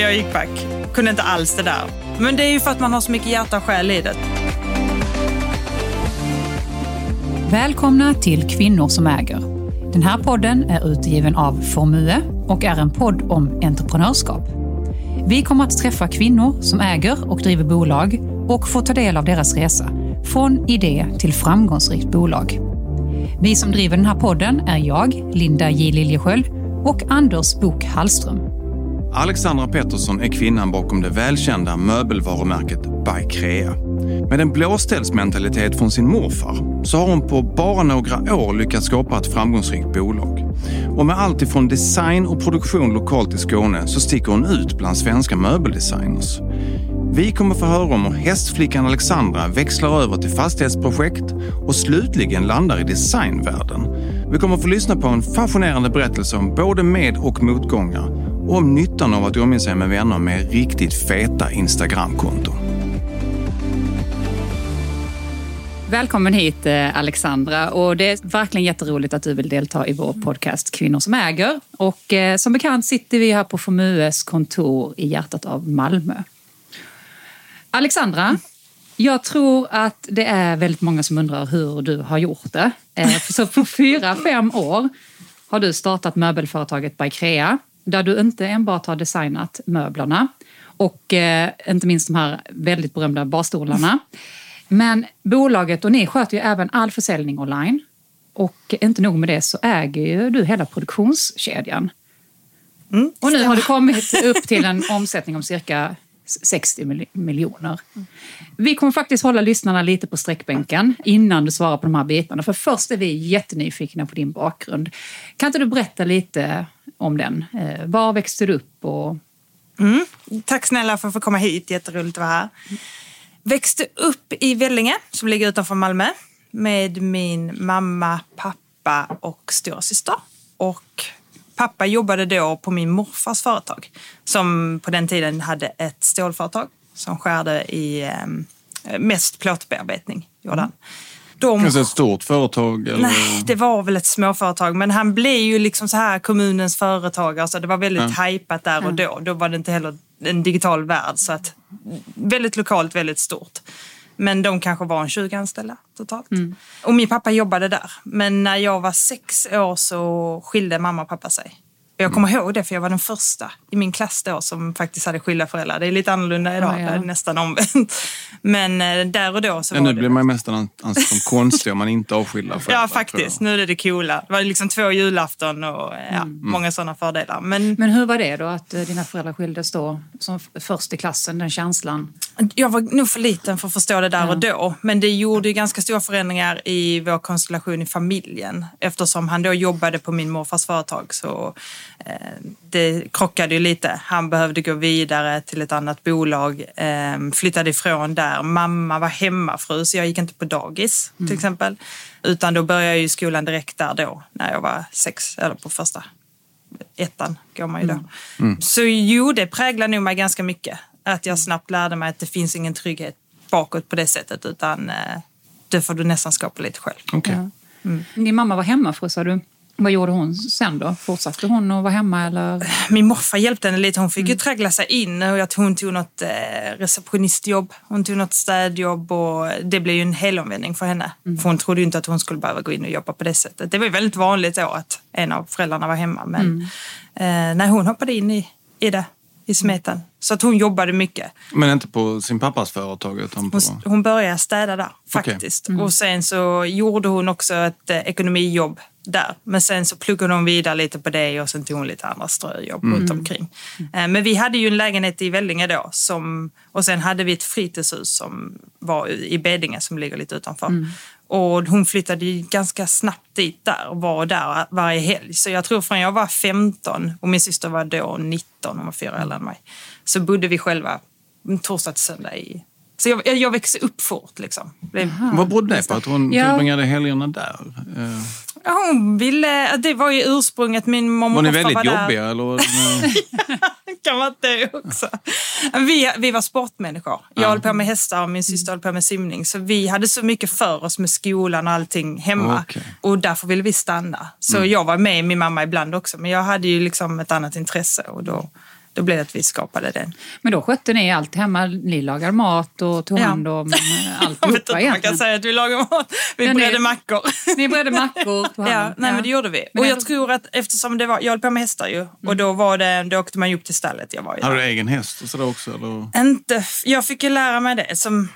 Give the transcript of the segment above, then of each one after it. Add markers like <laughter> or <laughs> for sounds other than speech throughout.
jag gick back. Kunde inte alls det där. Men det är ju för att man har så mycket hjärta och själ i det. Välkomna till Kvinnor som äger. Den här podden är utgiven av Formue och är en podd om entreprenörskap. Vi kommer att träffa kvinnor som äger och driver bolag och få ta del av deras resa från idé till framgångsrikt bolag. Vi som driver den här podden är jag, Linda J Liljesköld och Anders Bok Hallström. Alexandra Pettersson är kvinnan bakom det välkända möbelvarumärket By Crea. Med en blåställsmentalitet från sin morfar så har hon på bara några år lyckats skapa ett framgångsrikt bolag. Och med allt ifrån design och produktion lokalt i Skåne så sticker hon ut bland svenska möbeldesigners. Vi kommer få höra om hur hästflickan Alexandra växlar över till fastighetsprojekt och slutligen landar i designvärlden. Vi kommer få lyssna på en fascinerande berättelse om både med och motgångar om nyttan av att omge sig med vänner med riktigt feta Instagramkonton. Välkommen hit eh, Alexandra och det är verkligen jätteroligt att du vill delta i vår podcast Kvinnor som äger. Och eh, som bekant sitter vi här på Formues kontor i hjärtat av Malmö. Alexandra, jag tror att det är väldigt många som undrar hur du har gjort det. Eh, så på fyra, fem år har du startat möbelföretaget By Crea där du inte enbart har designat möblerna och eh, inte minst de här väldigt berömda barstolarna. Men bolaget och ni sköter ju även all försäljning online. Och inte nog med det så äger ju du hela produktionskedjan. Mm. Och nu har du kommit upp till en omsättning om cirka 60 miljoner. Vi kommer faktiskt hålla lyssnarna lite på sträckbänken innan du svarar på de här bitarna. För först är vi jättenyfikna på din bakgrund. Kan inte du berätta lite om den? Eh, var växte du upp? Och... Mm. Tack snälla för att få komma hit, jätteroligt att vara här. Växte upp i Vellinge som ligger utanför Malmö med min mamma, pappa och storasyster. Och pappa jobbade då på min morfars företag som på den tiden hade ett stålföretag som skärde i eh, mest plåtbearbetning. Gjorde han. De... Kanske ett stort företag? Eller? Nej, det var väl ett småföretag. Men han blev ju liksom så här kommunens företagare. Så det var väldigt ja. hajpat där och då. Då var det inte heller en digital värld. Så att, väldigt lokalt, väldigt stort. Men de kanske var en 20 anställda totalt. Mm. Och min pappa jobbade där. Men när jag var sex år så skilde mamma och pappa sig. Jag kommer ihåg det för jag var den första i min klass då som faktiskt hade skilda föräldrar. Det är lite annorlunda idag, ja, ja. det är nästan omvänt. Men eh, där och då så ja, var nu det... blir man nästan ansedd som konstig om man inte har skilda <laughs> föräldrar. Ja, faktiskt. Nu är det det coola. Det var liksom två julafton och ja, mm. många sådana fördelar. Men... Men hur var det då att eh, dina föräldrar skildes då som först i klassen, den känslan? Jag var nog för liten för att förstå det där ja. och då. Men det gjorde ju ganska stora förändringar i vår konstellation i familjen. Eftersom han då jobbade på min morfars företag så eh, det krockade ju lite. Han behövde gå vidare till ett annat bolag, eh, flyttade ifrån där. Mamma var hemmafru så jag gick inte på dagis till mm. exempel. Utan då började jag ju skolan direkt där då när jag var sex, eller på första ettan går man ju då. Mm. Mm. Så jo, det präglade nog mig ganska mycket. Att jag snabbt lärde mig att det finns ingen trygghet bakåt på det sättet utan eh, det får du nästan skapa lite själv. Okay. Ja. Mm. Din mamma var hemmafru sa du. Vad gjorde hon sen då? Fortsatte hon att vara hemma eller? Min morfar hjälpte henne lite. Hon fick mm. ju traggla sig in. Hon tog något eh, receptionistjobb, hon tog något städjobb och det blev ju en helomvändning för henne. Mm. För hon trodde ju inte att hon skulle behöva gå in och jobba på det sättet. Det var väldigt vanligt då att en av föräldrarna var hemma. Men mm. eh, när hon hoppade in i, i det i smeten. Så att hon jobbade mycket. Men inte på sin pappas företag? Utan på... hon, hon började städa där faktiskt. Okay. Mm. Och sen så gjorde hon också ett eh, ekonomijobb där. Men sen så pluggade hon vidare lite på det och sen tog hon lite andra ströjobb mm. runt omkring. Mm. Men vi hade ju en lägenhet i Vellinge då som, och sen hade vi ett fritidshus som var i Bedinge som ligger lite utanför. Mm. Och hon flyttade ganska snabbt dit där och var där varje helg. Så jag tror från jag var 15 och min syster var då 19, hon var fyra äldre än mig, så bodde vi själva torsdag till söndag i så jag, jag växte upp fort. Liksom. Vad berodde det på? Att hon ja. tillbringade helgerna där? Eh. Hon ville, det var ju ursprunget. Min mamma var ni väldigt var jobbiga? Där. Eller? <laughs> kan vara det också. Vi, vi var sportmänniskor. Jag ja. höll på med hästar och min syster höll på med simning. Så vi hade så mycket för oss med skolan och allting hemma. Okay. Och därför ville vi stanna. Så mm. jag var med min mamma ibland också. Men jag hade ju liksom ett annat intresse och då då blev det att vi skapade den. Men då skötte ni allt hemma? Ni lagade mat och tog hand om <laughs> ja. alltihopa Jag om man kan säga att vi lagade mat. Vi ja, bredde mackor. Ni bredde mackor? ja, nej, men det gjorde vi. Men och jag tror att eftersom det var, jag höll på med hästar ju. Mm. Och då, var det, då åkte man ju upp till stallet. Jag var ju Hade du egen häst och sådär också? Eller? Inte, jag fick ju lära mig det. Som,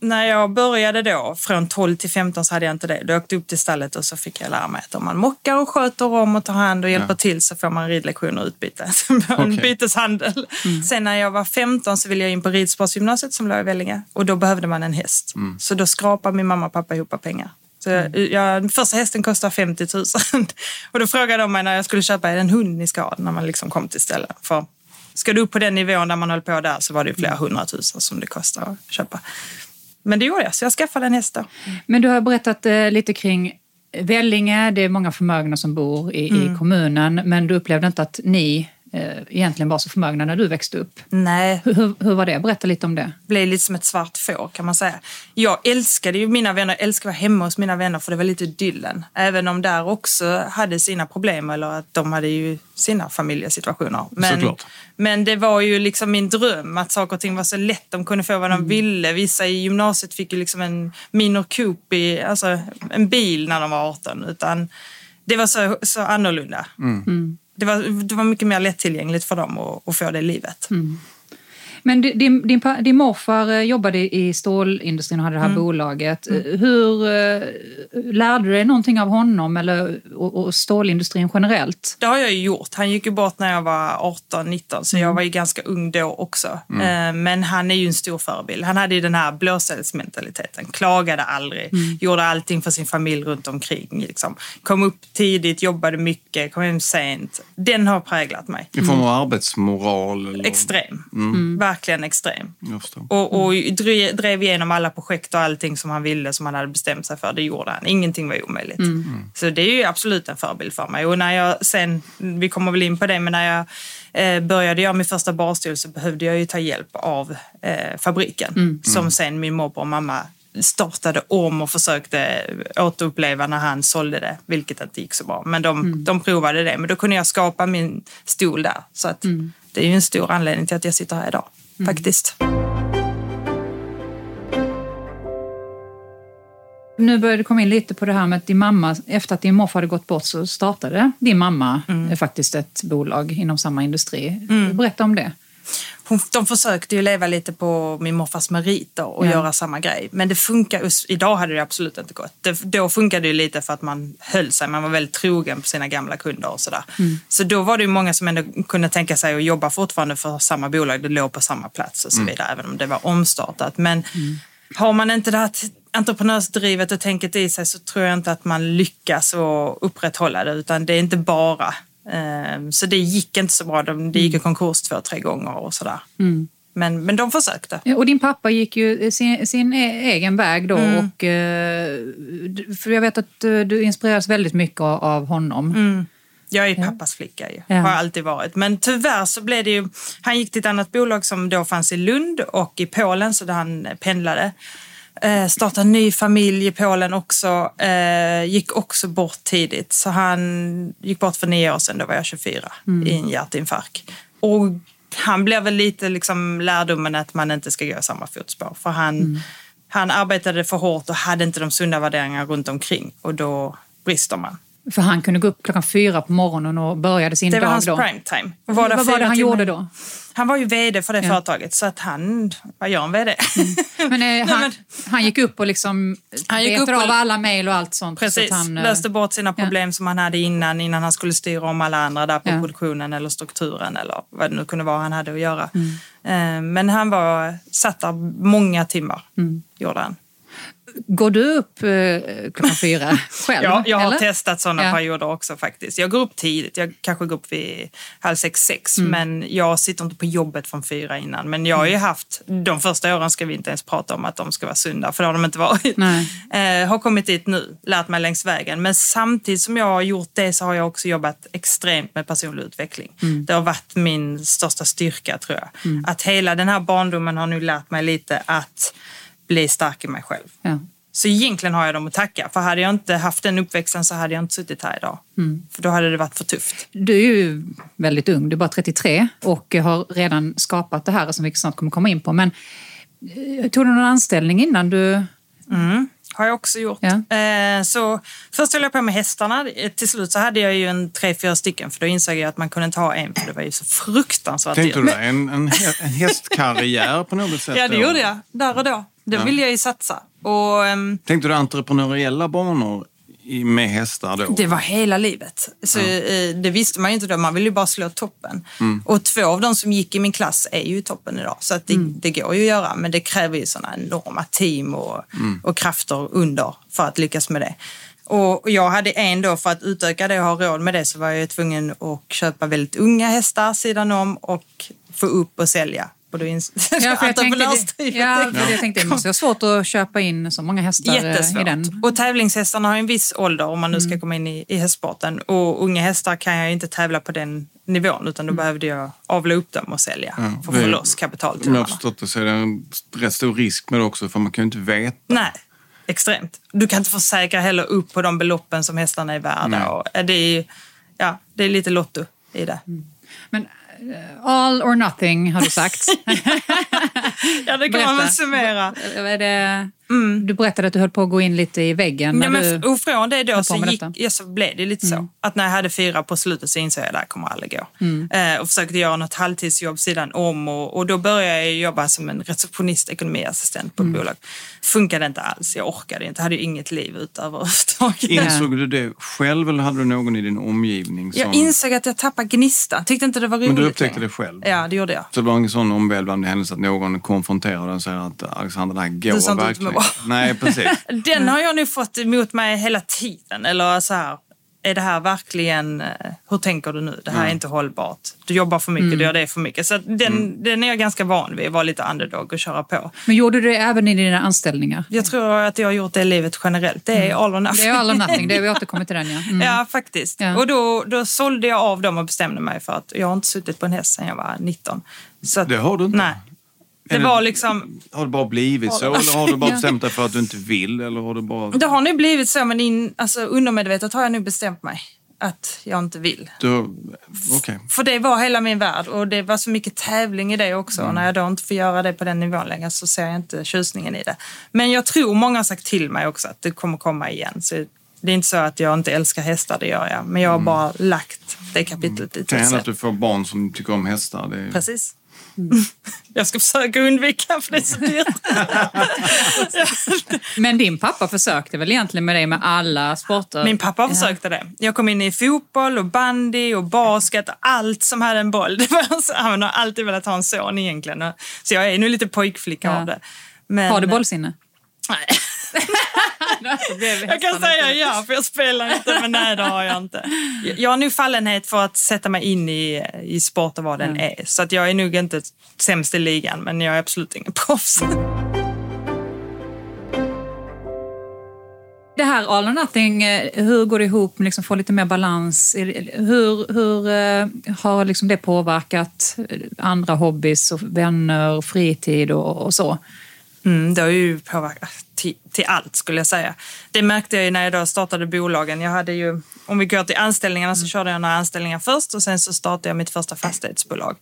när jag började då, från 12 till 15 så hade jag inte det. Då åkte jag upp till stallet och så fick jag lära mig att om man mockar och sköter om och tar hand och hjälper ja. till så får man ridlektioner och utbyte. <laughs> Okay. en byteshandel. Mm. Sen när jag var 15 så ville jag in på ridsportsgymnasiet som låg i Vellinge och då behövde man en häst. Mm. Så då skrapade min mamma och pappa ihop pengar. Så mm. jag, första hästen kostade 50 000 <laughs> och då frågade de mig när jag skulle köpa en hund ni ska ha när man liksom kom till stället. För ska du upp på den nivån där man höll på där så var det flera mm. hundratusen som det kostade att köpa. Men det gjorde jag, så jag skaffade en häst då. Men du har berättat eh, lite kring Vellinge, det är många förmögna som bor i, mm. i kommunen, men du upplevde inte att ni egentligen var så förmögna när du växte upp. Nej. Hur, hur var det? Berätta lite om det. Det blev lite som ett svart får kan man säga. Jag älskade ju mina vänner, jag älskade att vara hemma hos mina vänner för det var lite dyllen. Även om där också hade sina problem eller att de hade ju sina familjesituationer. Men, men det var ju liksom min dröm att saker och ting var så lätt. De kunde få vad de mm. ville. Vissa i gymnasiet fick ju liksom en Minor Coupe, alltså en bil när de var 18. Utan det var så, så annorlunda. Mm. Mm det, var, det var mycket mer lättillgängligt för dem att, att få det livet. Mm. Men din, din, din morfar eh, jobbade i stålindustrin och hade det här mm. bolaget. Mm. Eh, hur uh, lärde du dig någonting av honom eller, och, och, stålindustrin generellt? Det har jag ju gjort. Han gick ju bort när jag var 18-19 så mm. jag var ju ganska ung då också. Uh, men han är ju en stor förebild. Han hade ju den här blåsälsmentaliteten. Klagade aldrig, mm. gjorde allting för sin familj runt omkring. Liksom. Kom upp tidigt, jobbade mycket, kom hem sent. Den har präglat mig. I form av arbetsmoral? Eller? Extrem. Mm verkligen extrem. Och, och drev igenom alla projekt och allting som han ville, som han hade bestämt sig för. Det gjorde han. Ingenting var omöjligt. Mm. mm. Så det är ju absolut en förebild för mig. Och när jag sen, vi kommer väl in på det, men när jag eh, började göra min första barstol så behövde jag ju ta hjälp av eh, fabriken. Mm. Som mm. sen min morbror och mamma startade om och försökte återuppleva när han sålde det, vilket inte gick så bra. Men de, mm. de provade det. Men då kunde jag skapa min stol där. Så att mm. det är ju en stor anledning till att jag sitter här idag, mm. faktiskt. Nu börjar det komma in lite på det här med att din mamma, efter att din morfar hade gått bort så startade din mamma mm. faktiskt ett bolag inom samma industri. Mm. Berätta om det hon, de försökte ju leva lite på min morfars meriter och ja. göra samma grej. Men det funkar, idag hade det absolut inte gått. Det, då funkade det ju lite för att man höll sig, man var väldigt trogen på sina gamla kunder och sådär. Mm. Så då var det ju många som ändå kunde tänka sig att jobba fortfarande för samma bolag, det låg på samma plats och så mm. vidare, mm. även om det var omstartat. Men mm. har man inte det här entreprenörsdrivet och tänket i sig så tror jag inte att man lyckas att upprätthålla det, utan det är inte bara så det gick inte så bra. Det gick i konkurs två, tre gånger och sådär. Mm. Men, men de försökte. Ja, och din pappa gick ju sin, sin e-, egen väg då. Mm. Och, eh, för jag vet att du inspireras väldigt mycket av honom. Mm. Jag är pappas flicka ju. Ja. har alltid varit. Men tyvärr så blev det ju... Han gick till ett annat bolag som då fanns i Lund och i Polen så där han pendlade. Eh, startade en ny familj i Polen också. Eh, gick också bort tidigt. Så han gick bort för nio år sedan, då var jag 24, mm. i en hjärtinfarkt. Och han blev väl lite liksom lärdomen att man inte ska gå i samma fotspår. För han, mm. han arbetade för hårt och hade inte de sunda värderingarna runt omkring. Och då brister man. För han kunde gå upp klockan fyra på morgonen och började sin dag då? Det var hans prime time. Var Vad var det han timmar? gjorde då? Han var ju vd för det ja. företaget så att han, vad gör en vd? Mm. Men, eh, <laughs> han, men, han gick upp och liksom han gick upp och, av alla mejl och allt sånt. Precis, så han, eh, löste bort sina problem ja. som han hade innan, innan han skulle styra om alla andra där på ja. produktionen eller strukturen eller vad det nu kunde vara han hade att göra. Mm. Eh, men han var satt där många timmar, mm. gjorde han. Går du upp eh, klockan fyra <laughs> själv? ja, jag har eller? testat sådana ja. perioder också faktiskt. Jag går upp tidigt, jag kanske går upp vid halv sex, sex. Mm. Men jag sitter inte på jobbet från fyra innan. Men jag har ju mm. haft, de första åren ska vi inte ens prata om att de ska vara sunda, för det har de inte varit. Eh, har kommit dit nu, lärt mig längs vägen. Men samtidigt som jag har gjort det så har jag också jobbat extremt med personlig utveckling. Mm. Det har varit min största styrka tror jag. Mm. Att hela den här barndomen har nu lärt mig lite att bli stark i mig själv. Ja. Så egentligen har jag dem att tacka. För hade jag inte haft den uppväxten så hade jag inte suttit här idag. För då hade det varit för tufft. Du är ju väldigt ung, du är bara 33 och har redan skapat det här som vi snart kommer komma in på. Men eh, tog du någon anställning innan du... Har jag också gjort. Ja. Eh, så först höll jag på med hästarna. Eh, Till slut så hade jag ju en tre, fyra stycken för då insåg jag att man kunde inte ha en för det var ju så fruktansvärt Tänkte du dig en, en, en hästkarriär på något sätt? Ja, det då? gjorde jag. Där och då. Det Ja. ville jag ju satsa. Och ehm, Tänkte du entreprenöriella banor i, med hästar då? det var hela livet. Så, eh, det visste man ju inte då. Man ville ju bara slå toppen. Och två av de som gick i min klass är ju toppen idag. Så att det, det går ju att göra. Men det kräver ju sådana enorma team och, och krafter under för att lyckas med det. Och jag hade en då, för att utöka det och ha råd med det så var jag tvungen att köpa väldigt unga hästar sidan om och få upp och sälja. Och då ins- Ja, <laughs> för jag tänkte, Entreprenörsdrivet. ja, för jag tänkte det måste vara svårt att köpa in så många hästar eh, i Jättesvårt. den. Och tävlingshästarna har ju en viss ålder om man nu ska komma in i, i hästsporten. Och unga hästar kan jag ju inte tävla på den nivån utan då behövde jag avla upp dem och sälja för att få loss kapital till Om jag har förstått det så är det en rätt stor risk med det också för man kan ju inte veta. Nej, extremt. Du kan inte försäkra heller upp på de beloppen som hästarna är värda. Nej. Och det, är, ja, det är lite lotto i det. Men eh, Eh, all or nothing har du sagt. <laughs> Ja, det kan man Berätta. väl summera. Är det, Du berättade att du höll på att gå in lite i väggen. Ja, när men du, och från det då så, gick, ja, så blev det lite så. Att när jag hade fyra på slutet så insåg jag att det här kommer aldrig gå. Eh, och försökte göra något halvtidsjobb sidan om och, och då började jag jobba som en receptionist, ekonomiassistent på ett bolag. Funkade inte alls, jag orkade inte, hade ju inget liv överhuvudtaget. Insåg du det själv eller hade du någon i din omgivning som... Jag insåg att jag tappade gnistan, tyckte inte det var roligt Men du upptäckte längre. det själv? Ja, det gjorde jag. Så det var en sån omvälvande händelse att någon konfronterade och säger att Alexander, det här går inte ut verkligen. bra. Nej, precis. <laughs> Den har jag nu fått emot mig hela tiden. Eller så här, är det här verkligen, eh, hur tänker du nu? Det här är inte hållbart. Du jobbar för mycket, du gör det för mycket. Så den, den är jag ganska van vid, att vara lite underdog och köra på. men gjorde du det även i dina anställningar? Jag tror att jag har gjort det i livet generellt. Det är all or nothing. Det är all or nothing, det har vi <laughs> återkommit till den ja. Mm. Ja, faktiskt. Ja. Och då, då sålde jag av dem och bestämde mig för att jag har inte suttit på en häst sedan jag var 19. Så att, Det har du inte? Nej. Det det- var liksom, Har det bara blivit så eller har du bara bestämt dig för att du inte vill? Eller har du bara... det har nu blivit så, men in, alltså, undermedvetet har jag nu bestämt mig att jag inte vill. Du... Okej. För det var hela min värld och det var så mycket tävling i det också. Mm. Och när jag då inte får göra det på den nivån längre så ser jag inte tjusningen i det. Men jag tror många har sagt till mig också att det kommer komma igen. Så det är inte så att jag inte älskar hästar, det gör jag. Men jag har bara lagt det kapitlet lite Mm. Kan hända att du får barn som tycker om hästar. Det är... Precis. <laughs> Jag ska försöka undvika för det är så dyrt. Men din pappa försökte väl egentligen med dig med alla sporter? Min pappa försökte det. Jag kom in i fotboll och bandy och basket och allt som hade en boll. <laughs> Han har alltid velat ha en son egentligen. Så jag är nu lite pojkflicka Ja. av det. Men, Har du bollsinne? Nej. Jag kan säga ja, för jag spelar inte, men nej det har jag inte. Jag- har nu fallenhet för att sätta mig in i, i sport och vad den är. Så att jag är nog inte sämst i ligan, men jag är absolut ingen proffs. Det här all or nothing, eh, hur går det ihop med liksom få lite mer balans? Hur, hur eh, har liksom det påverkat andra hobbys och vänner, fritid och, och så? Mm, det har ju påverkat till, till allt skulle jag säga. Det märkte jag ju när jag då startade bolagen. Jag hade ju, om vi går till anställningarna så körde jag några anställningar först och sen så startade jag mitt första fastighetsbolag.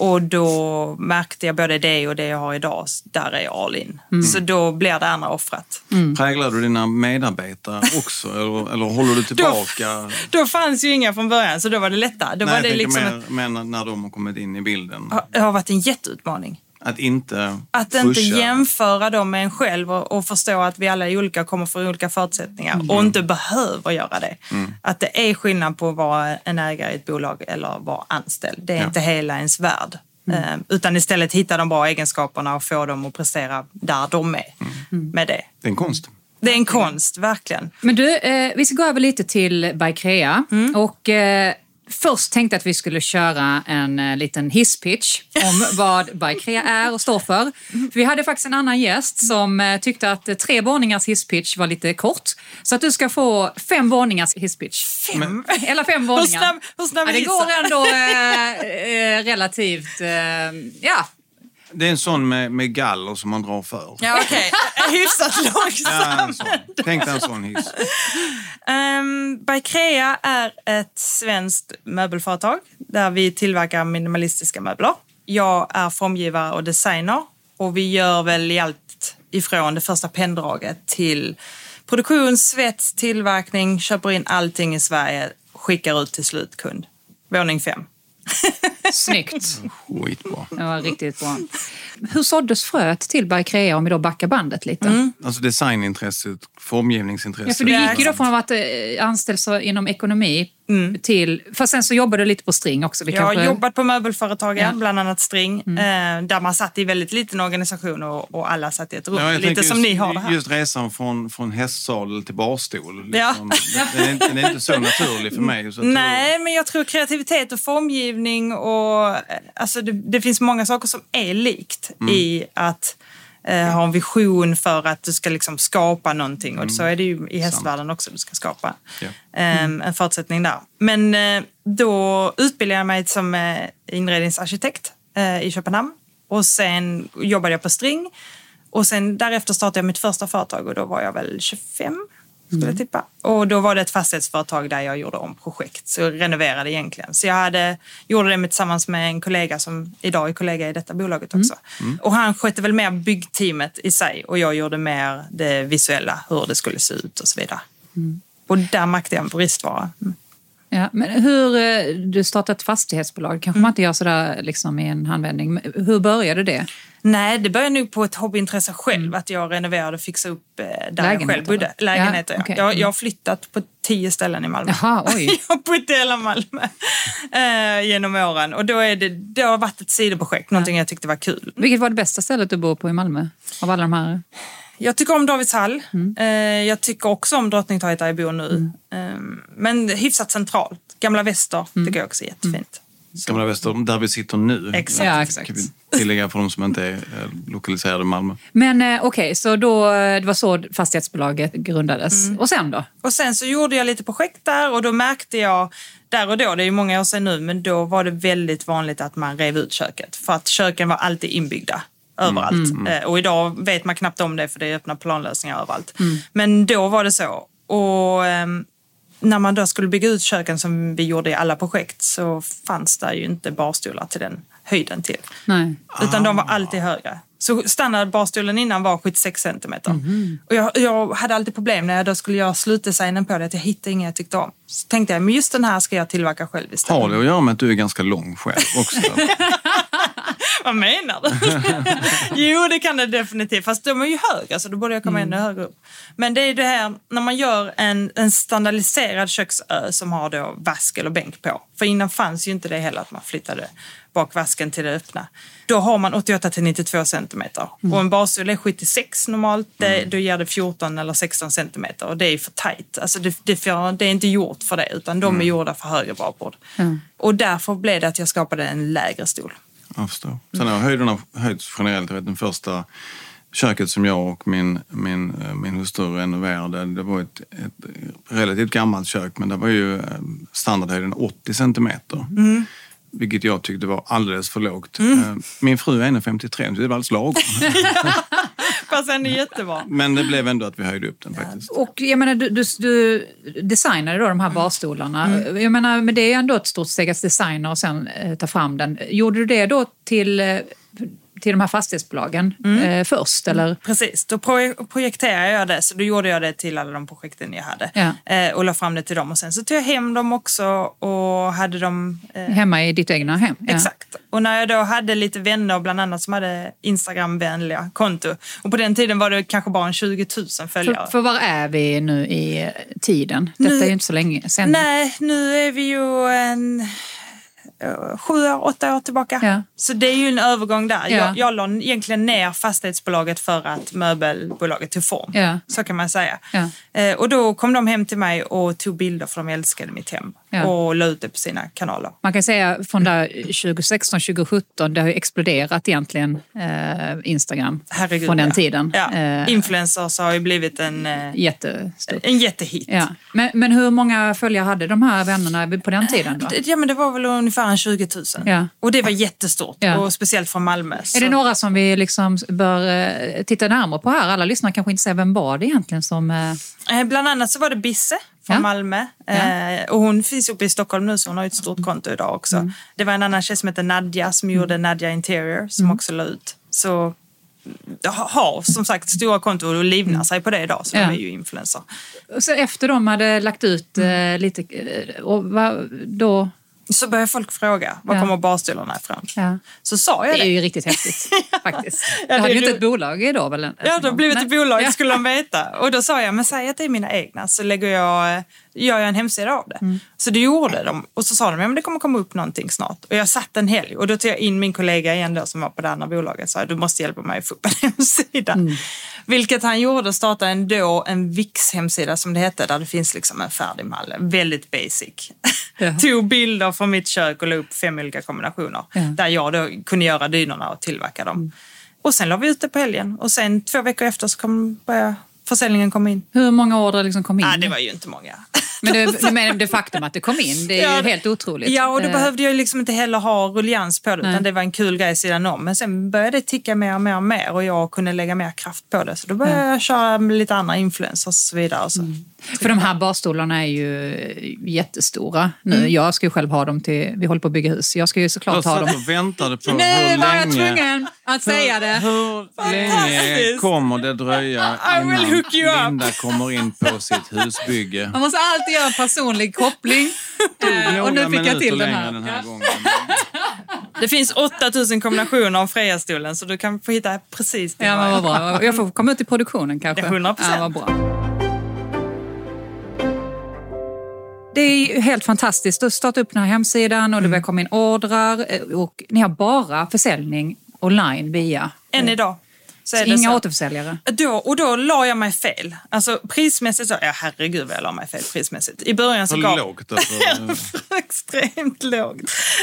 Och då märkte jag både det och det jag har idag, där är jag all in. Så då blir det andra offrat. Präglar du dina medarbetare också eller, eller håller du tillbaka? Då fanns ju inga från början så då var det lättare. Då Nej, var det jag liksom ett, mer, mer när de har kommit in i bilden. det har varit en jätteutmaning. Att inte Att inte pusha. jämföra dem med en själv och, och förstå att vi alla är olika och kommer från olika förutsättningar och inte behöver göra det. Att det är skillnad på att vara en ägare i ett bolag eller vara anställd. Det är Ja. inte hela ens värld. Eh, utan istället hitta de bra egenskaperna och få dem att prestera där de är med det. Det är en konst. Det är en konst, verkligen. Men du, eh, vi ska gå över lite till Bikrea. Mm. Och, eh, först tänkte jag att vi skulle köra en eh, liten hisspitch om <laughs> vad Bikrea är och står för. för. Vi hade faktiskt en annan gäst som eh, tyckte att tre våningars hisspitch var lite kort. Så att du ska få fem våningars hisspitch. Fem? Eller fem Hur våningar. snabb, hur snabb Ja, det går ändå <laughs> eh, eh, relativt... Eh, ja. Det är en sån med, med galler som man drar för. Ja, okej. <laughs> <laughs> Hyfsat Ja, långsam. en sån. Tänk dig en sån hiss. <laughs> Um, Bikrea är ett svenskt möbelföretag där vi tillverkar minimalistiska möbler. Jag är formgivare och designer och vi gör väl allt ifrån det första penndraget till produktion, svets, tillverkning, köper in allting i Sverige, skickar ut till slutkund. Våning fem. Snyggt. Skitbra. Det var riktigt bra. Hur såddes fröet till Bikrea om vi då backar bandet lite? Alltså designintresset, formgivningsintresset. Ja, för du gick ju då från att vara eh, anställd inom ekonomi till... Fast sen så jobbade du lite på String också. Vi Jag har kanske- jobbat på möbelföretagen, Ja. bland annat String, eh, där man satt i väldigt liten organisation och, och alla satt i ett rum. Ja, lite tänker som just, ni har det här. Just resan från, från hästsadel till barstol. Ja. Liksom, den, är, inte- den är inte så naturlig för mig. Nej, men jag tror kreativitet och formgivning och eh, alltså det, det finns många saker som är likt i att eh, ha en vision för att du ska liksom skapa någonting. Och så är det ju i hästvärlden också du ska skapa Ja. eh, en förutsättning där. Men eh, då utbildade jag mig som eh, inredningsarkitekt eh, i Köpenhamn. Och sen jobbade jag på String. Och sen därefter startade jag mitt första företag och då var jag väl 25 skulle jag tippa. Och då var det ett fastighetsföretag där jag gjorde om projekt, så jag renoverade egentligen. Så jag hade, gjorde det med, tillsammans med en kollega som idag är kollega i detta bolaget också. Och han skötte väl mer byggteamet i sig och jag gjorde mer det visuella, hur det skulle se ut och så vidare. Och där märkte jag en bristvara. Mm. Ja, men hur, eh, du startade ett fastighetsbolag, kanske man inte gör sådär liksom i en handvändning. Hur började det? Nej, det började nog på ett hobbyintresse själv, att jag renoverade och fixade upp eh, där jag själv bodde. Lägenheter, Ja, ja. okej. Jag, Mm. jag har flyttat på tio ställen i Malmö. Jaha, oj. <laughs> jag har bott i hela Malmö eh, genom åren. Och då är det, det har varit ett sidoprojekt, någonting jag tyckte var kul. Vilket var det bästa stället du bor på i Malmö? Av alla de här? Jag tycker om Davidshall. Mm. Eh, jag tycker också om Drottningtorget där jag bor nu. Eh, men hyfsat centralt. Gamla Väster Mm. tycker jag också är jättefint. Gamla Väster, där vi sitter nu. Exakt. Ja, exakt. Kan vi tillägga för de som inte är eh, lokaliserade i Malmö. Men eh, okej, så då, det var så fastighetsbolaget grundades. Och sen då? Och sen så gjorde jag lite projekt där och då märkte jag där och då, det är ju många år sedan nu, men då var det väldigt vanligt att man rev ut köket. För att köken var alltid inbyggda överallt. Eh, Och idag vet man knappt om det för det är öppna planlösningar överallt. Men då var det så. Och ehm, när man då skulle bygga ut köken som vi gjorde i alla projekt så fanns det ju inte barstolar till den höjden till. Nej. Utan de var alltid högre. Så standardbarstolen innan var 76 centimeter. Mhm. Och jag, jag hade alltid problem när jag då skulle göra slutdesignen på det, att jag hittade ingen jag tyckte om. Så tänkte jag, men just den här ska jag tillverka själv istället. Har det att göra med att du är ganska lång själv också? <laughs> Vad menar du? <laughs> jo, det kan det definitivt. Fast de är ju höga, så då borde jag komma ännu högre upp. Men det är det här när man gör en, en standardiserad köksö som har då vask eller bänk på. För innan fanns ju inte det heller att man flyttade bak vasken till det öppna. Då har man 88 till 92 centimeter. Och en basstol är 76 normalt. Det, Då ger det 14 eller 16 centimeter och det är för tajt. Alltså det, det, får, det är inte gjort för det utan de är gjorda för högre barbord. Och därför blev det att jag skapade en lägre stol. Jag förstår. Sen har höjderna höjts generellt. Jag vet, den första köket som jag och min, min, eh, min hustru renoverade, det var ett, ett relativt gammalt kök men det var ju eh, standardhöjden 80 centimeter. Vilket jag tyckte var alldeles för lågt. Eh, Min fru är 1,53 så det var alldeles lagom. <laughs> Fast ändå jättebra. Men det blev ändå att vi höjde upp den faktiskt. Och jag menar, du, du, du designade då de här barstolarna. Jag menar, men det är ändå ett stort steg att designa och sen eh, ta fram den. Gjorde du det då till, eh, till de här fastighetsbolagen eh, först? Eller? Precis, då pro- projekterade jag det. Så då gjorde jag det till alla de projekten jag hade. Ja. Eh, och la fram det till dem. Och sen så tog jag hem dem också och hade dem... Hemma i ditt egna hem? Ja. Exakt. Och när jag då hade lite vänner, bland annat som hade Instagram-vänliga konto. Och på den tiden var det kanske bara en 20 000 följare. För, för var är vi nu i tiden? Detta Nu- är ju inte så länge sedan. Nej, nu är vi ju en eh, sju åtta år tillbaka. Ja. Så det är ju en övergång där. Ja. Jag, jag la egentligen ner fastighetsbolaget för att möbelbolaget tog form. Ja. Så kan man säga. Ja. Eh, och då kom de hem till mig och tog bilder för de älskade mitt hem. Ja. och la ut det på sina kanaler. Man kan säga från där 2016, 2017, det har ju exploderat egentligen eh, Instagram Herregud, från den ja. tiden. Ja. Eh, Influencers har ju blivit en, eh, jättestort. en jättehit. Ja. Men, men hur många följare hade de här vännerna på den tiden? Då? Ja, men det var väl ungefär en 20 000. Ja. Och det var jättestort, och speciellt från Malmö. Är det några som vi liksom bör eh, titta närmare på här? Alla lyssnare kanske inte säger vem var det egentligen som... Eh, Bland annat så var det Bisse från Ja. Malmö. Ja. Mm. Eh, och hon finns uppe i Stockholm nu så hon har ett stort konto idag också. Det var en annan tjej som heter Nadja som gjorde Nadja Interior som Mm. också la ut. Så har som sagt stora konton och livnär sig på det idag så Ja. de är ju influencer. Så efter de hade lagt ut Mm. eh, lite... eh, Och vad, då... Så börjar folk fråga, var Ja. kommer barstolarna ifrån? Ja. Så sa jag Det är det. ju riktigt häftigt <laughs> faktiskt. Ja, det det hade är ju inte ett bolag idag väl? Ja, det har blivit ett bolag skulle de <laughs> veta. Och då sa jag, men säg att det är mina egna så lägger jag, eh, gör jag en hemsida av det. Mm. Så det gjorde de. Och så sa de, ja men det kommer komma upp någonting snart. Och jag satt en helg och då tog jag in min kollega igen då som var på det andra bolaget och sa, du måste hjälpa mig att få upp en <laughs> hemsida. Mm. Vilket han gjorde, startade ändå en Wix-hemsida som det hette, där det finns liksom en färdig mall. Väldigt basic. Ja. <laughs> Tog bilder från mitt kök och la upp fem olika kombinationer. Ja. Där jag då kunde göra dynorna och tillverka dem. Mm. Och sen la vi ut det på helgen och sen två veckor efter så kom, började försäljningen komma in. Hur många order liksom kom in? Nej, det var ju inte många. <laughs> <laughs> Men det, det, men det faktum att det kom in, det är Ja, ju helt otroligt. Ja, och då Eh, behövde jag liksom inte heller ha rullians på det, Nej. utan det var en kul grej sidan om. Men sen började det ticka mer och mer och mer och jag kunde lägga mer kraft på det. Så då började jag köra med lite andra influencers och så vidare. Så. Mm. För de här barstolarna är ju jättestora nu. Mm. Jag ska ju själv ha dem till, vi håller på att bygga hus. Jag ska ju såklart Jag ha dem. och väntade på Nu hur var jag länge... tvungen att säga det. Hur länge kommer det dröja I will innan hook you up. Linda kommer in på sitt husbygge? Man måste alltid göra en personlig koppling. <laughs> Eh, och nu fick jag till den här. den här gången. Det finns 8000 kombinationer av Freja-stolen så du kan få hitta precis det. Ja, men vad bra. Jag får <laughs> komma ut i produktionen kanske. Ja, 100%. Ja, vad bra. Det är helt fantastiskt att starta upp den här hemsidan och det börjar komma in ordrar eh, och ni har bara försäljning online via... Än idag. Så är Så det inga så. återförsäljare? Då, och då la jag mig fel. Alltså prismässigt så, ja herregud vad jag la mig fel prismässigt. I början så gav... lågt alltså. <laughs> Extremt lågt.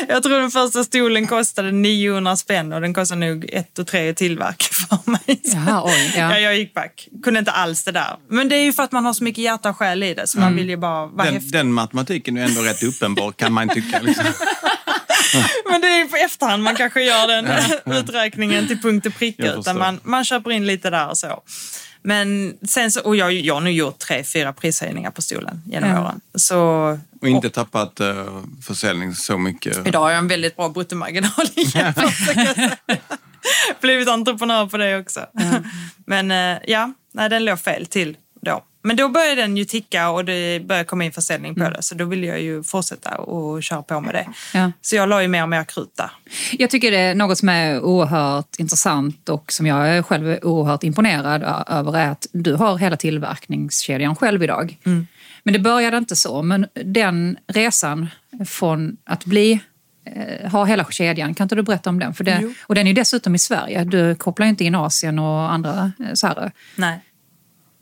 Jag tror den första stolen kostade 900 spänn och den kostade nog 1 och 3 att tillverka <laughs> för mig. Jaha, oj. Ja. Ja. jag gick back. Kunde inte alls det där. Men det är ju för att man har så mycket hjärta och själ i det så man vill ju bara vara Den, häftig. den matematiken är ändå rätt uppenbar kan man tycka. Liksom. <laughs> <laughs> Men det är ju på efterhand man kanske gör den <laughs> uträkningen till punkt och pricka. Utan man, man köper in lite där och så. Men sen så, och jag, jag har nu gjort tre, fyra prishöjningar på stolen genom Ja. åren. Så, Och inte tappat uh, försäljning så mycket. Idag har jag en väldigt bra bruttomarginal. <laughs> Blivit entreprenör på det också. Men eh, ja, nej, den låg fel till då. Men då började den ju ticka och det började komma in försäljning på det. Så då ville jag ju fortsätta och köra på med det. Ja. Så jag la ju mer och mer krut där. Jag tycker det är något som är oerhört intressant och som jag är själv är oerhört imponerad över är att du har hela tillverkningskedjan själv idag. Men det började inte så, men den resan från att bli eh, ha hela kedjan, kan inte du berätta om den? För det, Jo. och den är ju dessutom i Sverige, du kopplar ju inte in Asien och andra eh, så här. Nej.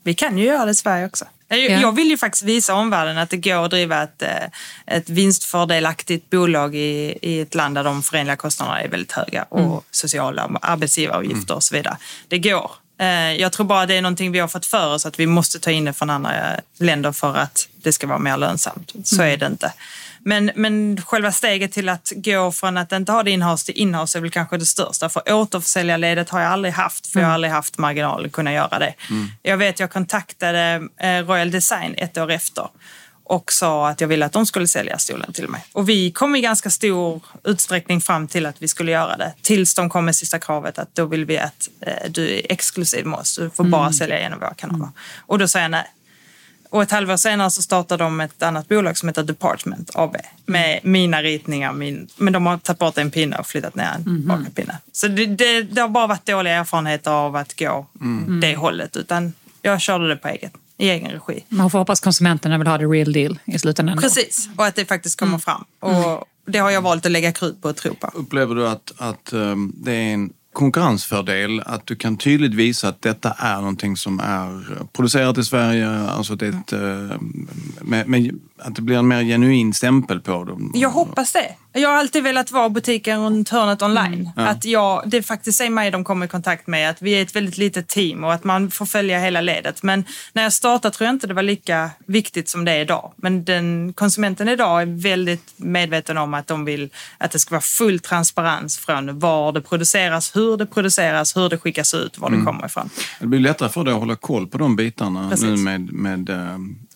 Vi kan ju göra det i Sverige också. Jag, Ja. jag vill ju faktiskt visa omvärlden att det går att driva ett, eh, ett vinstfördelaktigt bolag i, i ett land där de förenliga kostnaderna är väldigt höga och sociala arbetsgivaravgifter och så vidare. Det går. Eh, Jag tror bara det är någonting vi har fått för oss att vi måste ta in det från andra länder för att det ska vara mer lönsamt. Så är det inte. Men, men själva steget till att gå från att inte ha det inhouse till inhouse är väl kanske det största. För återförsäljarledet har jag aldrig haft, för jag har aldrig haft marginal att kunna göra det. Jag vet, jag kontaktade eh, Royal Design ett år efter och sa att jag ville att de skulle sälja stolen till mig. Och vi kom i ganska stor utsträckning fram till att vi skulle göra det. Tills de kom med sista kravet att då vill vi att eh, du är exklusiv med oss. Du får bara sälja genom våra kanaler. Och då sa jag nej. Och ett halvår senare så startade de ett annat bolag som heter Department AB med mina ritningar. Min, men de har tagit bort en pinne och flyttat ner en bakapinne. Så det, det, det har bara varit dåliga erfarenheter av att gå det hållet. Utan jag körde det på eget, i egen regi. Man får hoppas konsumenterna vill ha det real deal i slutändan. Precis, och att det faktiskt kommer fram. Och det har jag valt att lägga krut på och tro på. Upplever du att, att ehm, det är en konkurrensfördel att du kan tydligt visa att detta är någonting som är producerat i Sverige, alltså det är ett, eh, med, med att det blir en mer genuin stämpel på dem. Jag hoppas det. Jag har alltid velat vara butiken runt hörnet online. Mm. Att jag, det faktiskt är mig de kommer i kontakt med. Att vi är ett väldigt litet team och att man får följa hela ledet. Men när jag startade tror jag inte det var lika viktigt som det är idag. Men den, konsumenten idag är väldigt medveten om att de vill att det ska vara full transparens från var det produceras, hur det produceras, hur det skickas ut, var det Mm. kommer ifrån. Det blir lättare för dig att hålla koll på de bitarna Precis. nu med, med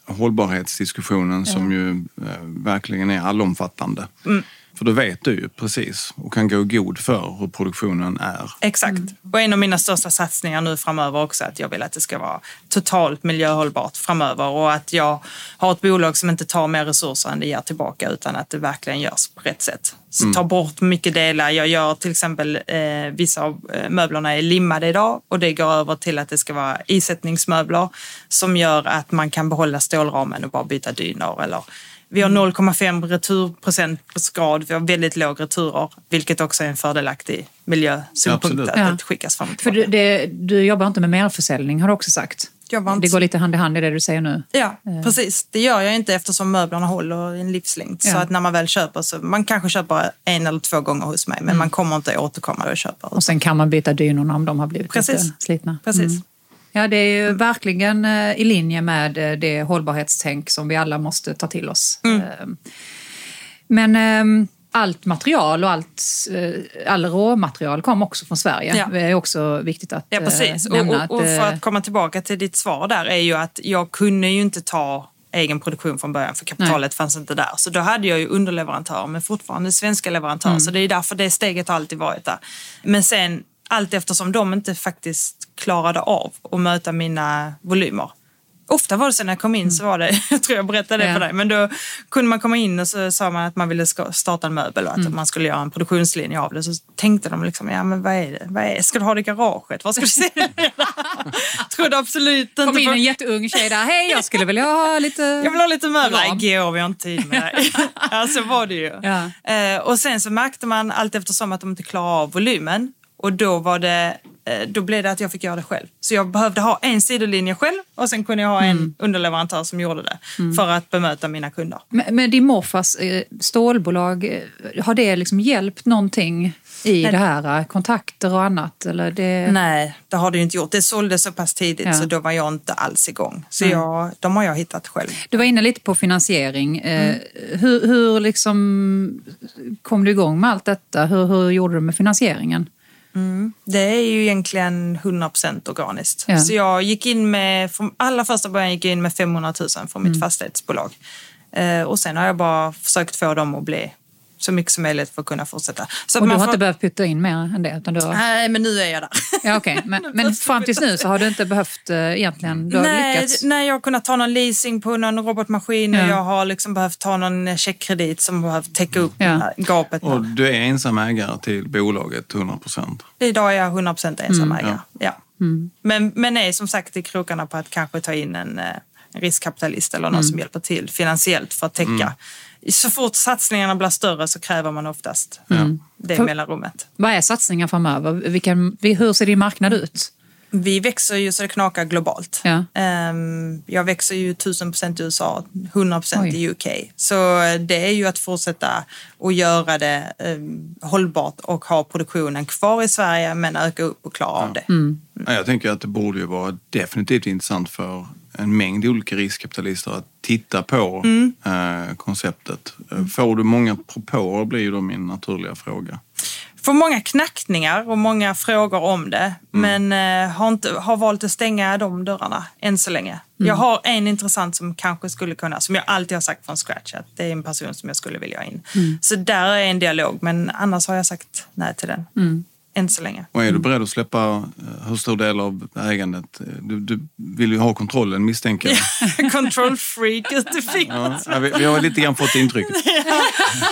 hållbarhetsdiskussionen som ju eh, verkligen är allomfattande. Mm. För då vet du ju precis och kan gå god för hur produktionen är. Exakt. Och en av mina största satsningar nu framöver också att jag vill att det ska vara totalt miljöhållbart framöver och att jag har ett bolag som inte tar mer resurser än det ger tillbaka utan att det verkligen görs på rätt sätt. Så ta bort mycket delar. Jag gör till exempel eh, vissa av eh, möblerna är limmade idag och det går över till att det ska vara isättningsmöbler som gör att man kan behålla stålramen och bara byta dynor eller vi har 0,5 returprocentgrad, vi har väldigt låg returer, vilket också är en fördelaktig miljösynpunkt att Ja. det skickas fram och För du, det, du jobbar inte med merförsäljning har du också sagt. Det går lite hand i hand i det du säger nu. Ja, precis. Det gör jag inte eftersom möblerna håller en livslängd. Så Ja. att när man väl köper så man kanske köper en eller två gånger hos mig men man kommer inte återkomma och köpa. Och sen kan man byta dynorna om de har blivit Precis. lite slitna. Precis. Mm. Ja, det är ju verkligen eh, i linje med eh, det hållbarhetstänk som vi alla måste ta till oss. Mm. Eh, Men eh, allt material och allt, eh, all råmaterial kom också från Sverige. Ja. Det är också viktigt att Ja, precis. Och, nämna. och, och att, för att komma tillbaka till ditt svar där är ju att jag kunde ju inte ta egen produktion från början för kapitalet fanns inte där. Så då hade jag ju underleverantörer men fortfarande svenska leverantörer. Mm. Så det är därför det steget har alltid varit där. Men sen allt eftersom de inte faktiskt klarade av att möta mina volymer. Ofta var det så när jag kom in så var det, <laughs> jag tror jag berättade det för dig, men då kunde man komma in och så sa man att man ville starta en möbel och att Mm. man skulle göra en produktionslinje av det. Så tänkte de liksom, ja men vad är det? Vad är? Ska du ha det i garaget? Vad ska du se? <laughs> Trodde absolut inte kom in en jätteung tjej där. Hej, jag skulle vilja ha lite... <laughs> Jag vill ha lite möbler. Nej, går vi har inte tid med det. ja, så var det ju. Ja. Eh, och sen så märkte man allt eftersom att de inte klarade av volymen. Och då var det, eh, då blev det att jag fick göra det själv. Så jag behövde ha en sidolinje själv och sen kunde jag ha Mm. en underleverantör som gjorde det. För att bemöta mina kunder. Men, men din morfars eh, stålbolag, eh, har det liksom hjälpt någonting i Nej. det här? Kontakter och annat? Eller det... Nej, det har det ju inte gjort. Det såldes så pass tidigt Ja. så då var jag inte alls igång. Så jag, de har jag hittat själv. Du var inne lite på finansiering. Mm. Hur, hur liksom kom du igång med allt detta? Hur, hur gjorde du med finansieringen? Det är ju egentligen 100% organiskt. Ja. Så jag gick in med, från allra första början gick jag in med 500 000 från Mm. mitt fastighetsbolag. Eh, och sen har jag bara försökt få dem att bli så mycket som möjligt för att kunna fortsätta. Så Och du man har får- inte behövt pytta in mer än det? Utan du har... Nej, men nu är jag där. Ja, okej. <laughs> Men, men fram tills nu så har du inte behövt eh, egentligen? Du har nej, lyckats? nej, jag har kunnat ta någon leasing på någon robotmaskin Ja. och jag har liksom behövt ta någon checkkredit som behövt täcka upp Ja. gapet. Och du är ensam ägare till bolaget 100 procent. Idag är jag 100% ensam Mm. ägare. Ja. Men, men är som sagt i krokarna på att kanske ta in en, eh, en riskkapitalist eller någon Mm. som hjälper till finansiellt för att täcka. Så fort satsningarna blir större så kräver man oftast det För- mellanrummet. Vad är satsningar framöver? Vilken, hur ser din marknad ut? Vi växer ju så det knakar globalt. Ja. Ehm, Jag växer ju 1000 procent i USA, 100 procent i UK. Så eh, det är ju att fortsätta och göra det ehm, hållbart och ha produktionen kvar i Sverige men öka upp och klara av det. Mm. Ja, Jag tänker att det borde ju vara definitivt intressant för en mängd olika riskkapitalister att titta på eh, konceptet. Får du många propåer blir ju då min naturliga fråga. Får många knackningar och många frågor om det. Men eh, har, inte, har valt att stänga de dörrarna än så länge. Jag har en intressant som kanske skulle kunna, som jag alltid har sagt från scratch, att det är en person som jag skulle vilja ha in. Så där är en dialog, men annars har jag sagt nej till den. Än så länge. Och är du beredd att släppa eh, hur stor del av ägandet? Du, du vill ju ha kontrollen misstänker jag. <laughs> Control freak ute i fingret. Ja, vi, vi har lite grann fått intrycket. <laughs>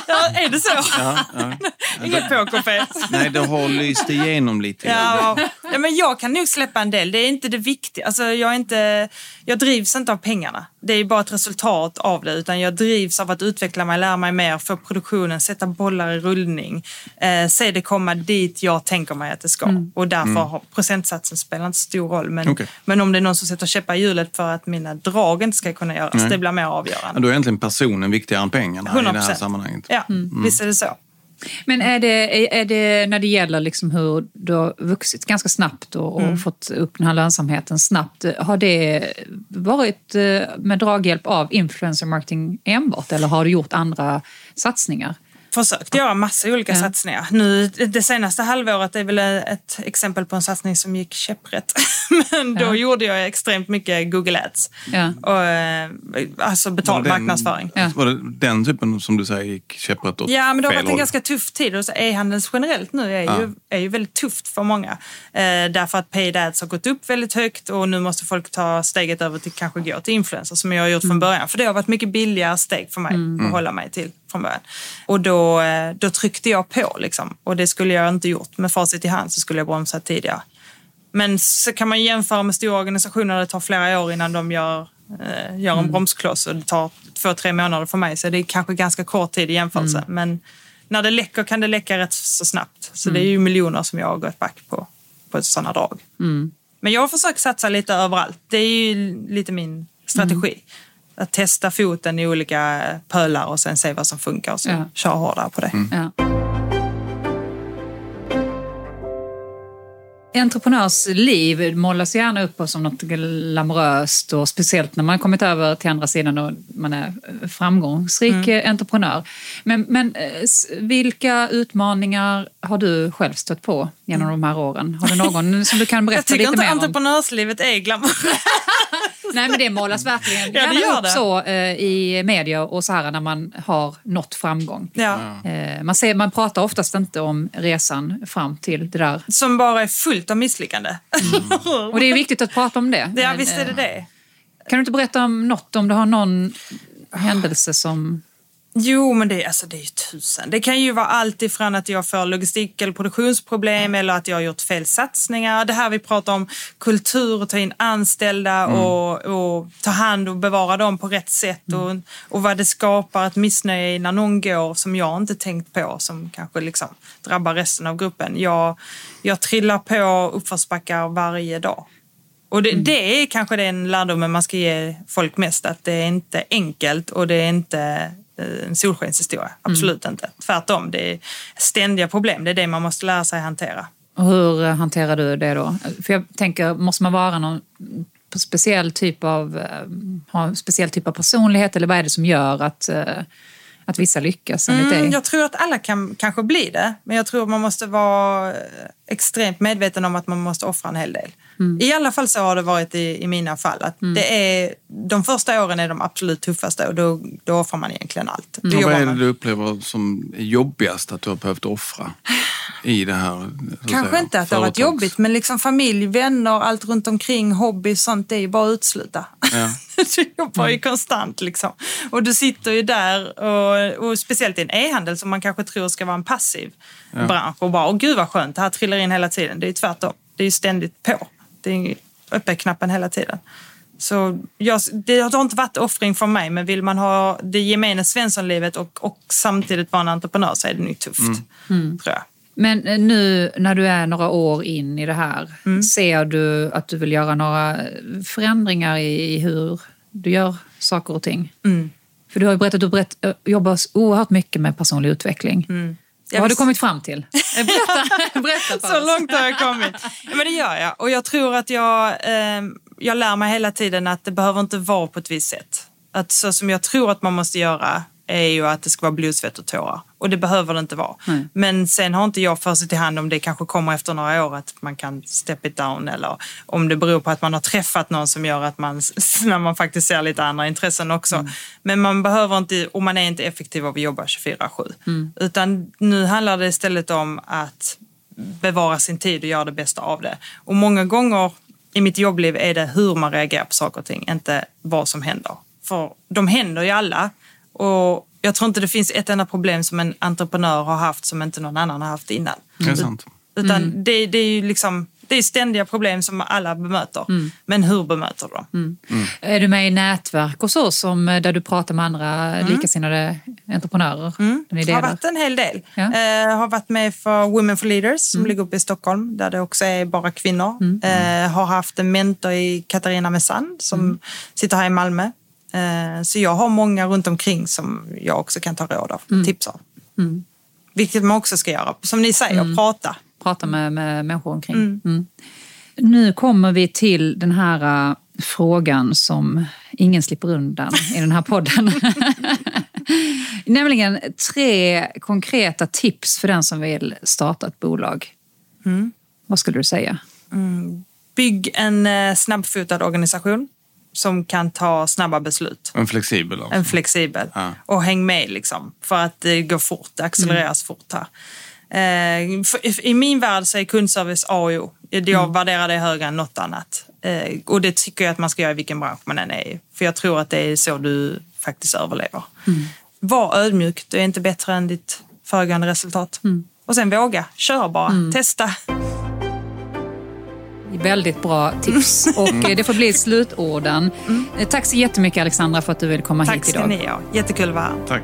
Ja, är det så? Ja, ja. <laughs> Inget pokerface. Nej, det har lyst igenom lite. Ja, ja, men jag kan nog släppa en del. Det är inte det viktiga. Alltså, jag, är inte, jag drivs inte av pengarna. Det är bara ett resultat av det. Utan jag drivs av att utveckla mig, lära mig mer, få produktionen, sätta bollar i rullning. Eh, se det komma dit jag tänker mig att det ska. Mm. Och därför har procentsatsen spelar inte stor roll. Men, Okej. men om det är någon som sätter käppar i hjulet för att mina drag inte ska kunna göras, Nej. det blir mer Ja, avgörande. Då är egentligen personen viktigare än pengarna i det här 100%. sammanhanget. Ja, visst är det så. Men är det, är- det när det gäller liksom hur du har vuxit ganska snabbt och, och fått upp den här lönsamheten snabbt, har det varit eh, med draghjälp av influencer marketing enbart eller har du gjort andra satsningar? Försökt göra massa olika Ja. satsningar. Nu, det senaste halvåret är väl ett exempel på en satsning som gick käpprätt. <laughs> Men då Ja. gjorde jag extremt mycket Google Ads. Ja. Och, eh, alltså betald den- marknadsföring. Var det den typen som du säger gick käpprätt åt Ja, men det har varit en ganska tuff tid. Och så E-handeln generellt nu är ju, är ju väldigt tufft för många. Eh, därför att paid ads har gått upp väldigt högt och nu måste folk ta steget över till kanske gå till influencers som jag har gjort Mm. från början. För det har varit mycket billigare steg för mig att hålla mig till från början. Och då, eh, då tryckte jag på liksom. Och det skulle jag inte gjort. Med facit i hand så skulle jag bromsat tidigare. Men så kan man jämföra med stora organisationer där det tar flera år innan de gör, eh, gör en bromskloss och det tar två, tre månader för mig. Så det är kanske ganska kort tid i jämförelse. Men när det läcker kan det läcka rätt så snabbt. Så det är ju miljoner som jag har gått back på, på sådana drag. Men jag har försökt satsa lite överallt. Det är ju lite min strategi. Att testa foten i olika pölar och sen se vad som funkar och så Ja. köra hårdare på det. Ja. Entreprenörsliv målas gärna upp som något glamoröst och speciellt när man kommit över till andra sidan och man är framgångsrik eh, entreprenör. Men, men eh, vilka utmaningar har du själv stött på genom de här åren? Har du någon som du kan <laughs> Jag berätta tycker lite inte mer om? entreprenörslivet är glamoröst. <laughs> Nej, men det målas verkligen det gärna gör upp det. så eh, i media och så här när man har nått framgång. Ja. Eh, man, ser, man pratar oftast inte om resan fram till det där. Som bara är fullt av misslyckande. Och det är viktigt att prata om det. ja, Men, visst är det eh, det. Kan du inte berätta om något, om du har någon händelse som... Jo, men det, alltså, det är ju tusen. Det kan ju vara allt ifrån att jag får logistik eller produktionsproblem eller att jag har gjort fel satsningar. Det här vi pratar om kultur och ta in anställda och, och ta hand och bevara dem på rätt sätt och, och vad det skapar ett missnöje när någon går som jag inte tänkt på som kanske liksom drabbar resten av gruppen. Jag, jag trillar på uppförsbackar varje dag. Och det, det är kanske den lärdomen man ska ge folk mest, att det är inte enkelt och det är inte en solskenshistoria. Absolut inte. Tvärtom, det är ständiga problem. Det är det man måste lära sig hantera. Och hur eh, hanterar du det då? För jag tänker, måste man vara någon speciell typ av, eh, ha en speciell typ av personlighet eller vad är det som gör att, eh, att vissa lyckas enligt Mm, dig? jag tror att alla kan kanske bli det, men jag tror man måste vara eh, extremt medveten om att man måste offra en hel del. I alla fall så har det varit i, i mina fall. Att det är, de första åren är de absolut tuffaste och då, då offrar man egentligen allt. Och vad är det du upplever som är jobbigast att du har behövt offra i det här? Kanske säga, inte att det har varit jobbigt, men liksom familj, vänner, allt runt omkring, hobby, sånt, det är ju bara att utsluta. Ja. <laughs> du jobbar ju konstant liksom. Och du sitter ju där, och, och speciellt i en e-handel som man kanske tror ska vara en passiv bransch och bara, åh gud vad skönt, det här trillar in hela tiden. Det är tvärtom. Det är ständigt på. Det är ju uppe knappen hela tiden. Så jag, det har inte varit offring från mig, men vill man ha det gemene Svenssonlivet och, och samtidigt vara en entreprenör så är det nog tufft, tror jag. Men eh, nu när du är några år in i det här, Mm. ser du att du vill göra några förändringar i i hur du gör saker och ting? Mm. För du har ju berättat att du berätt, äh, jobbar oerhört mycket med personlig utveckling. Vad har du kommit fram till? Eh, Berätta, <laughs> berätta för Så oss. långt har jag kommit. Men det gör jag. Och jag tror att jag, eh, jag lär mig hela tiden att det behöver inte vara på ett visst sätt. Att så som jag tror att man måste göra är ju att det ska vara blod, svett och tårar. Och det behöver det inte vara. Nej. Men sen har inte jag för sig till hand om det kanske kommer efter några år att man kan step it down eller om det beror på att man har träffat någon som gör att man, <laughs> när man faktiskt ser lite andra intressen också. Men man behöver inte, och man är inte effektiv av att jobba 24-7. Utan nu handlar det istället om att bevara sin tid och göra det bästa av det. Och många gånger i mitt jobbliv är det hur man reagerar på saker och ting, inte vad som händer. För de händer ju alla Och jag tror inte det finns ett enda problem som en entreprenör har haft som inte någon annan har haft innan. Det är sant. Utan det, det är ju liksom det är ständiga problem som alla bemöter. Men hur bemöter de? Är du med i nätverk och så, som, där du pratar med andra likasinnade entreprenörer? Ni har varit en hel del. Ja. Eh, har varit med för Women for Leaders som ligger uppe i Stockholm där det också är bara kvinnor. Eh, har haft en mentor i Katarina Messand som sitter här i Malmö. Eh, så jag har många runt omkring som jag också kan ta råd av, tips av. Vilket man också ska göra. Som ni säger, prata. prata med, med människor omkring. Mm. Nu kommer vi till den här uh, frågan som ingen slipper undan i den här podden. <laughs> Nämligen tre konkreta tips för den som vill starta ett bolag. Vad skulle du säga? Bygg en eh, snabbfotad organisation som kan ta snabba beslut. En flexibel också. En flexibel. Ja. Och häng med liksom. För att det går fort, det accelereras fort här. Eh, I min värld så är kundservice A och O. Jag värderar det högre än något annat. Eh, och det tycker jag att man ska göra i vilken bransch man än är i. För jag tror att det är så du faktiskt överlever. Var ödmjuk, du är inte bättre än ditt föregående resultat. Och sen våga, kör bara, testa. Väldigt bra tips. Och eh, det får bli slutorden. Eh, Tack så jättemycket Alexandra för att du ville komma Tack hit ska idag. ni ha, jättekul att vara här. Tack.